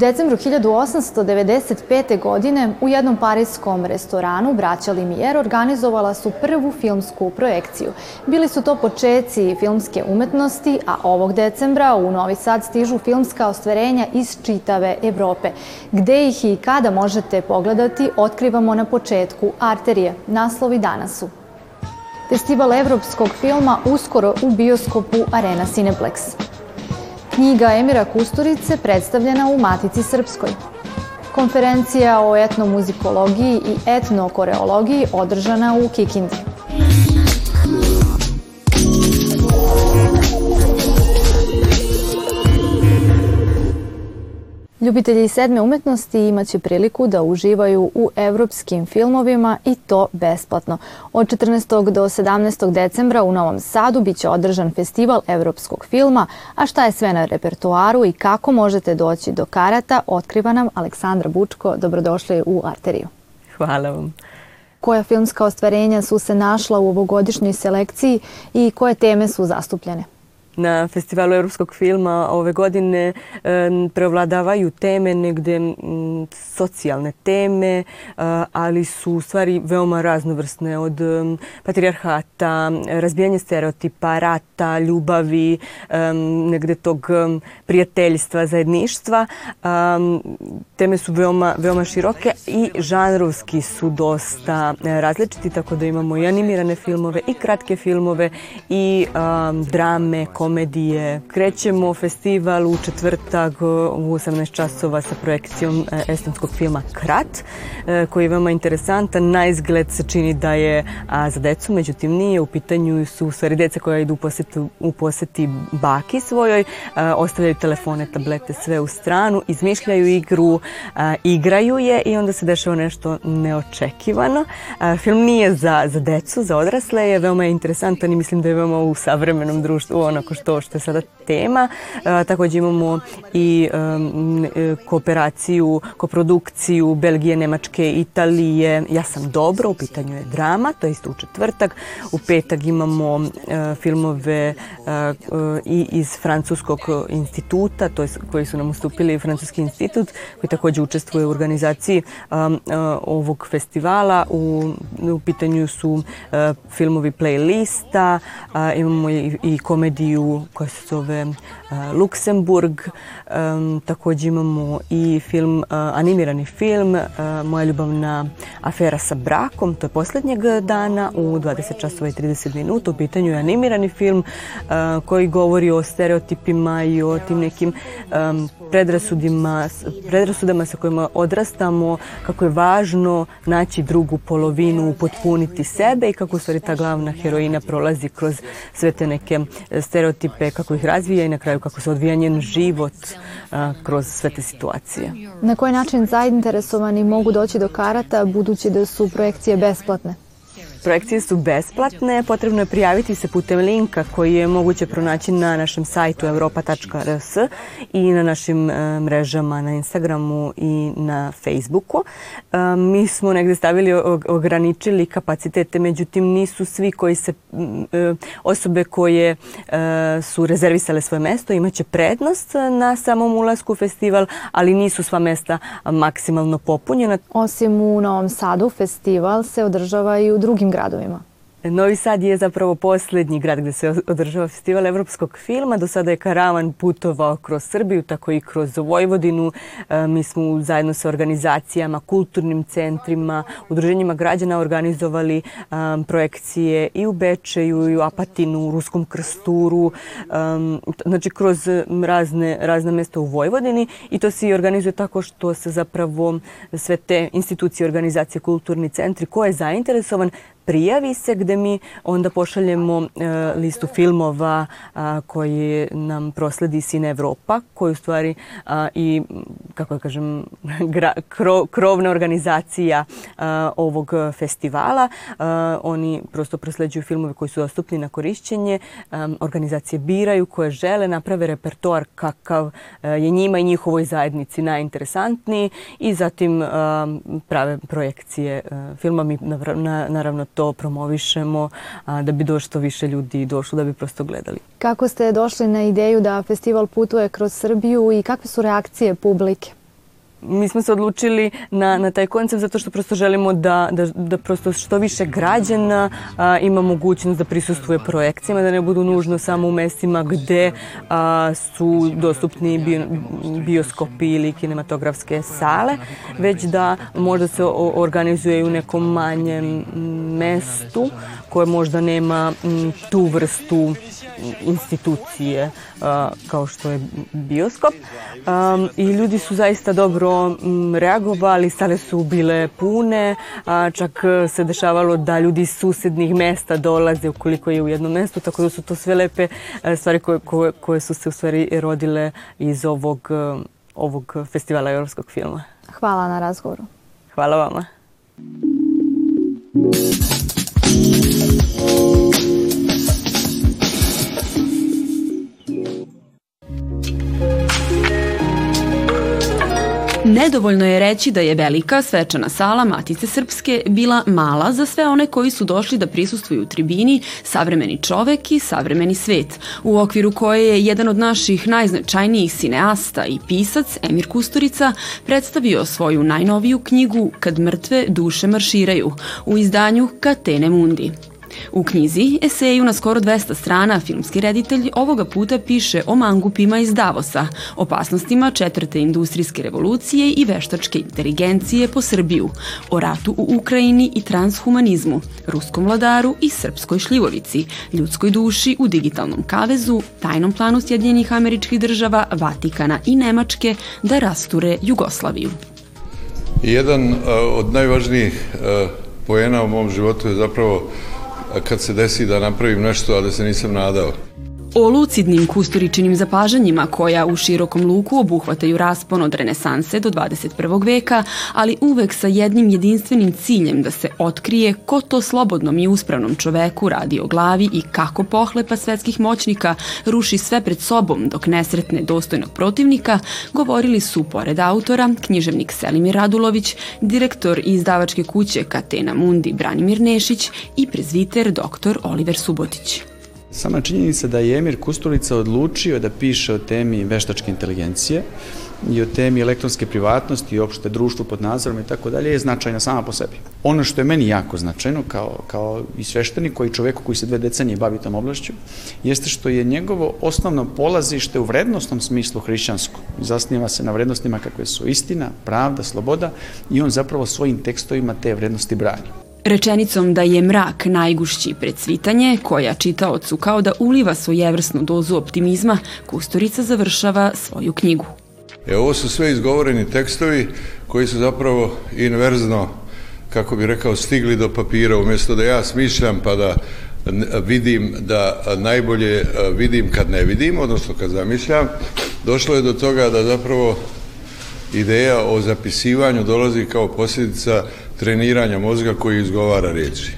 decembru 1895. godine u jednom parijskom restoranu braća Limijer organizovala su prvu filmsku projekciju. Bili su to počeci filmske umetnosti, a ovog decembra u Novi Sad stižu filmska ostvarenja iz čitave Evrope. Gde ih i kada možete pogledati, otkrivamo na početku Arterije. Naslovi danas su Festival evropskog filma uskoro u bioskopu Arena Cineplex. Knjiga Emira Kusturice predstavljena u Matici Srpskoj. Konferencija o etnomuzikologiji i etnokoreologiji održana u Kikindi. Ljubitelji sedme umetnosti imaće priliku da uživaju u evropskim filmovima i to besplatno. Od 14. do 17. decembra u Novom Sadu biće održan festival evropskog filma, a šta je sve na repertoaru i kako možete doći do karata, otkriva nam Aleksandra Bučko. Dobrodošli u Arteriju. Hvala vam. Koja filmska ostvarenja su se našla u ovogodišnjoj selekciji i koje teme su zastupljene? na festivalu evropskog filma ove godine preovladavaju teme negde socijalne teme, ali su u stvari veoma raznovrsne od patrijarhata, razbijanje stereotipa, rata, ljubavi, negde tog prijateljstva, zajedništva. Teme su veoma, veoma široke i žanrovski su dosta e, različiti, tako da imamo i animirane filmove i kratke filmove i drame, komedije, komedije. Krećemo festival u četvrtak u 18 časova sa projekcijom e, estonskog filma Krat, e, koji je veoma interesantan. Na izgled se čini da je a za decu, međutim nije. U pitanju su u stvari deca koja idu u poseti, u poseti baki svojoj, e, ostavljaju telefone, tablete, sve u stranu, izmišljaju igru, igraju je i onda se dešava nešto neočekivano. Film nije za, za decu, za odrasle, je veoma interesantan i mislim da je veoma u savremenom društvu onako to što je sada tema. E, takođe imamo i e, kooperaciju, koprodukciju Belgije, Nemačke, Italije. Ja sam dobro, u pitanju je drama, to je isto u četvrtak. U petak imamo e, filmove e, e, i iz Francuskog instituta, to je, koji su nam ustupili Francuski institut, koji takođe učestvuje u organizaciji e, ovog festivala. U, u pitanju su filmovi playlista, imamo i, i komediju Rio, questo Eh, Luksemburg, takođe imamo i film, eh, animirani film eh, Moja ljubavna afera sa brakom, to je poslednjeg dana u 20 časova i 30 minuta. U pitanju je animirani film koji govori o stereotipima i o tim nekim predrasudima, predrasudama sa kojima odrastamo, kako je važno naći drugu polovinu, potpuniti sebe i kako stvari ta glavna heroina prolazi kroz sve te neke stereotipe, kako ih razvija i na kraju pogledaju kako se odvija njen život kroz sve te situacije. Na koji način zainteresovani mogu doći do karata budući da su projekcije besplatne? Projekcije su besplatne, potrebno je prijaviti se putem linka koji je moguće pronaći na našem sajtu europa.rs i na našim e, mrežama na Instagramu i na Facebooku. E, mi smo negde stavili, ograničili kapacitete, međutim nisu svi koji se, e, osobe koje su rezervisale svoje mesto imaće prednost na samom ulasku u festival, ali nisu sva mesta maksimalno popunjena. Osim u Novom Sadu, festival se održava i u drugim drugim gradovima. Novi Sad je zapravo poslednji grad gde se održava festival evropskog filma. Do sada je Karavan putovao kroz Srbiju, tako i kroz Vojvodinu. E, mi smo zajedno sa organizacijama, kulturnim centrima, udruženjima građana organizovali e, projekcije i u Bečeju, i u Apatinu, u Ruskom krsturu, e, znači kroz razne, razne mesta u Vojvodini i to se i organizuje tako što se zapravo sve te institucije, organizacije, kulturni centri, ko je zainteresovan, prijavi se gde mi onda pošaljemo e, listu filmova a, koji nam prosledi Sine Evropa, koji u stvari a, i, kako ja da kažem, gra, kro, krovna organizacija a, ovog festivala. A, oni prosto prosleđuju filmove koji su dostupni na korišćenje, a, organizacije biraju koje žele, naprave repertoar kakav a, e, je njima i njihovoj zajednici najinteresantniji i zatim a, prave projekcije a, e, filma. Mi, na, na, naravno to promovišemo da bi došlo više ljudi došlo da bi prosto gledali. Kako ste došli na ideju da festival putuje kroz Srbiju i kakve su reakcije publike? mi smo se odlučili na, na taj koncept zato što prosto želimo da, da, da prosto što više građana a, ima mogućnost da prisustuje projekcijama, da ne budu nužno samo u mestima gde a, su dostupni bio, bioskopi ili kinematografske sale, već da možda se organizuje u nekom manjem mestu koje možda nema m, tu vrstu institucije kao što je bioskop i ljudi su zaista dobro reagovali, sale su bile pune, čak e, se dešavalo da ljudi iz susednih mesta dolaze ukoliko je u jednom mestu, tako da su to sve lepe e, stvari koje, koje, koje su se u stvari rodile iz ovog, e, ovog festivala evropskog filma. Hvala na razgovoru. Hvala vama. Thank you. Nedovoljno je reći da je velika svečana sala Matice Srpske bila mala za sve one koji su došli da prisustvuju u tribini Savremeni čovek i Savremeni svet, u okviru koje je jedan od naših najznačajnijih sineasta i pisac Emir Kusturica predstavio svoju najnoviju knjigu Kad mrtve duše marširaju u izdanju Katene Mundi. U knjizi, eseju na skoro 200 strana, filmski reditelj ovoga puta piše o mangupima iz Davosa, opasnostima četvrte industrijske revolucije i veštačke inteligencije po Srbiju, o ratu u Ukrajini i transhumanizmu, ruskom vladaru i srpskoj šljivovici, ljudskoj duši u digitalnom kavezu, tajnom planu Sjedinjenih američkih država, Vatikana i Nemačke da rasture Jugoslaviju. Jedan eh, od najvažnijih eh, poena u mom životu je zapravo kad se desi da napravim nešto, a da se nisam nadao. O lucidnim kusturičinim zapažanjima koja u širokom luku obuhvataju raspon od renesanse do 21. veka, ali uvek sa jednim jedinstvenim ciljem da se otkrije ko to slobodnom i uspravnom čoveku radi o glavi i kako pohlepa svetskih moćnika ruši sve pred sobom dok nesretne dostojnog protivnika, govorili su pored autora književnik Selimir Radulović, direktor izdavačke kuće Katena Mundi Branimir Nešić i prezviter dr. Oliver Subotić. Sama činjenica da je Emir Kusturica odlučio da piše o temi veštačke inteligencije i o temi elektronske privatnosti i opšte društvo pod nadzorom i tako dalje je značajna sama po sebi. Ono što je meni jako značajno kao, kao i sveštenik koji čoveku koji se dve decenije bavi tom oblašću jeste što je njegovo osnovno polazište u vrednostnom smislu hrišćansko. Zasniva se na vrednostima kakve su istina, pravda, sloboda i on zapravo svojim tekstovima te vrednosti brani. Rečenicom da je mrak najgušći pred svitanje, koja čitaocu kao da uliva svojevrsnu dozu optimizma, Kusturica završava svoju knjigu. E, ovo su sve izgovoreni tekstovi koji su zapravo inverzno, kako bi rekao, stigli do papira, umesto da ja smišljam pa da vidim da najbolje e, vidim kad ne vidim, odnosno kad zamišljam, došlo je do toga da zapravo ideja o zapisivanju dolazi kao posljedica treniranja mozga koji izgovara reči.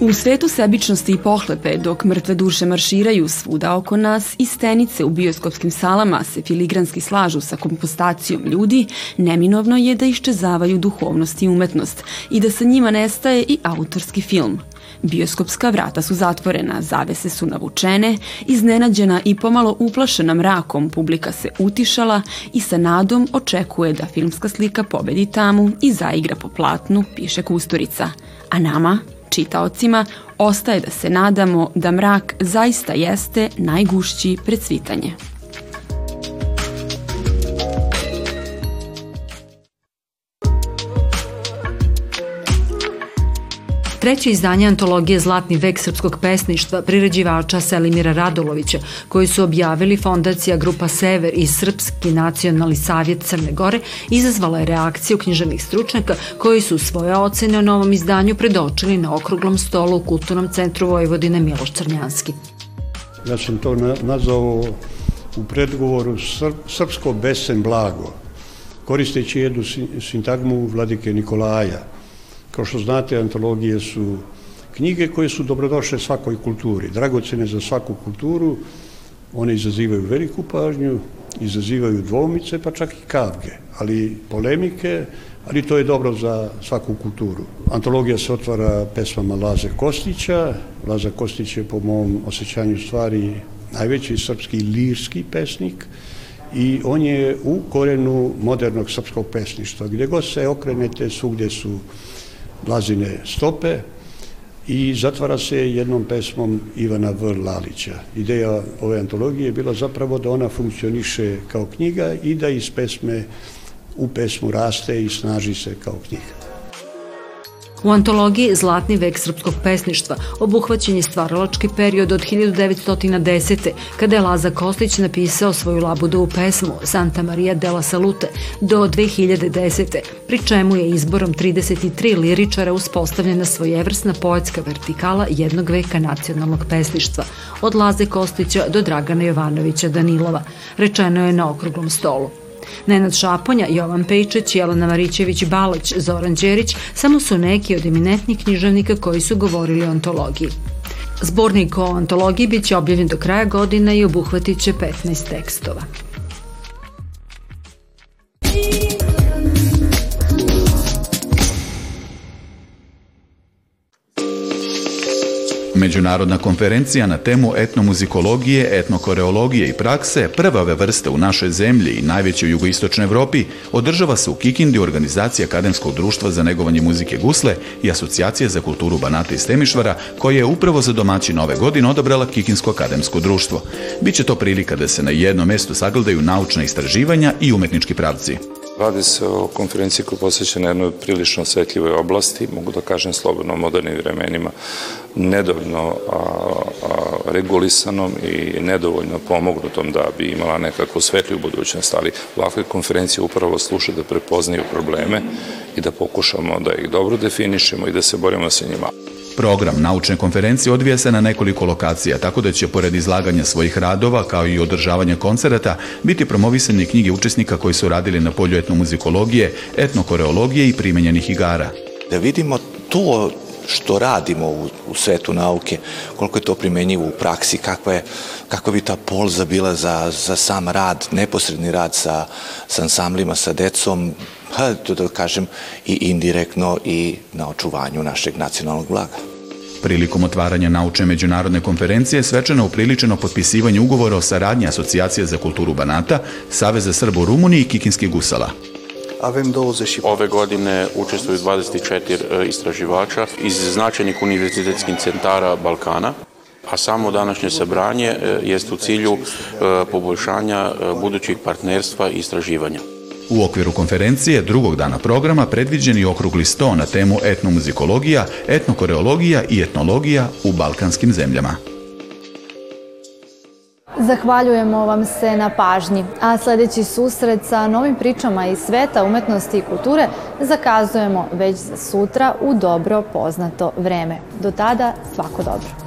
U svetu sebičnosti i pohlepe, dok mrtve duše marširaju svuda oko nas i stenice u bioskopskim salama se filigranski slažu sa kompostacijom ljudi, neminovno je da iščezavaju duhovnost i umetnost i da sa njima nestaje i autorski film – Bioskopska vrata su zatvorena, zavese su navučene, iznenađena i pomalo uplašena mrakom publika se utišala i sa nadom očekuje da filmska slika pobedi tamu i zaigra po platnu, piše Kusturica. A nama, čitaocima, ostaje da se nadamo da mrak zaista jeste najgušći pred svitanje. Treće izdanje antologije Zlatni vek srpskog pesništva priređivača Selimira Radulovića, koji su objavili fondacija Grupa Sever i Srpski nacionalni savjet Crne Gore, izazvala je reakciju književnih stručnjaka koji su svoje ocene o novom izdanju predočili na okruglom stolu u Kulturnom centru Vojvodine Miloš Crnjanski. Ja sam to nazvao u predgovoru srpsko besen blago, koristeći jednu sintagmu vladike Nikolaja – Kao što znate, antologije su knjige koje su dobrodošle svakoj kulturi, dragocene za svaku kulturu, one izazivaju veliku pažnju, izazivaju dvomice, pa čak i kavge, ali polemike, ali to je dobro za svaku kulturu. Antologija se otvara pesmama Laze Kostića. Laza Kostić je po mom osjećanju stvari najveći srpski lirski pesnik i on je u korenu modernog srpskog pesništva. Gde god se okrenete, svugde su Lazine stope i zatvara se jednom pesmom Ivana Lalića. Ideja ove antologije je bila zapravo da ona funkcioniše kao knjiga i da iz pesme u pesmu raste i snaži se kao knjiga. U antologiji Zlatni vek srpskog pesništva obuhvaćen je stvaralački period od 1910. kada je Laza Kostić napisao svoju labudovu pesmu Santa Maria della Salute do 2010. pri čemu je izborom 33 liričara uspostavljena svojevrsna poetska vertikala jednog veka nacionalnog pesništva od Laze Kostića do Dragana Jovanovića Danilova. Rečeno je na okruglom stolu. Nenad Šaponja, Jovan Pejčić, Jelena Marićević-Balać, Zoran Đerić samo su neki od eminentnih književnika koji su govorili o ontologiji. Zbornik o antologiji biće objavljen do kraja godine i obuhvatit će 15 tekstova. Međunarodna konferencija na temu etnomuzikologije, etnokoreologije i prakse prva ove vrste u našoj zemlji i u jugoistočnoj Evropi održava se u Kikindi organizacija Akademskog društva za negovanje muzike Gusle i Asocijacije za kulturu Banata i Stemišvara koje je upravo za domaći nove godine odabrala Kikinsko akademsko društvo. Biće to prilika da se na jednom mjestu sagledaju naučna istraživanja i umetnički pravci. Radi se o konferenciji koja posvećena jednoj prilično osvetljivoj oblasti, mogu da kažem slobodno modernim vremenima, nedovoljno a, a, regulisanom i nedovoljno pomognutom da bi imala nekakvu svetliju budućnost, ali ovakve konferencije upravo sluša da prepoznaju probleme i da pokušamo da ih dobro definišemo i da se borimo sa njima. Program naučne konferencije odvija se na nekoliko lokacija, tako da će pored izlaganja svojih radova kao i održavanja koncerata biti promovisane knjige učesnika koji su radili na polju etnomuzikologije, etnokoreologije i primenjenih igara. Da vidimo to što radimo u, u svetu nauke, koliko je to primenjivo u praksi, kakva, je, kakva bi ta polza bila za, za sam rad, neposredni rad sa, sa ansamblima, sa decom, ha, pa, to da kažem, i indirektno i na očuvanju našeg nacionalnog blaga. Prilikom otvaranja naučne međunarodne konferencije svečano upriličeno potpisivanje ugovora o saradnji Asocijacije za kulturu Banata, Saveza Srba u Rumuniji i Kikinskih gusala. Avem 20. Ove godine učestvuju 24 e, istraživača iz značajnih univerzitetskih centara Balkana a samo današnje sabranje e, jeste u cilju e, poboljšanja budućih partnerstva i istraživanja. U okviru konferencije drugog dana programa predviđen je okrugli sto na temu etnomuzikologija, etnokoreologija i etnologija u balkanskim zemljama. Zahvaljujemo vam se na pažnji, a sljedeći susret sa novim pričama iz sveta umetnosti i kulture zakazujemo već za sutra u dobro poznato vreme. Do tada svako dobro.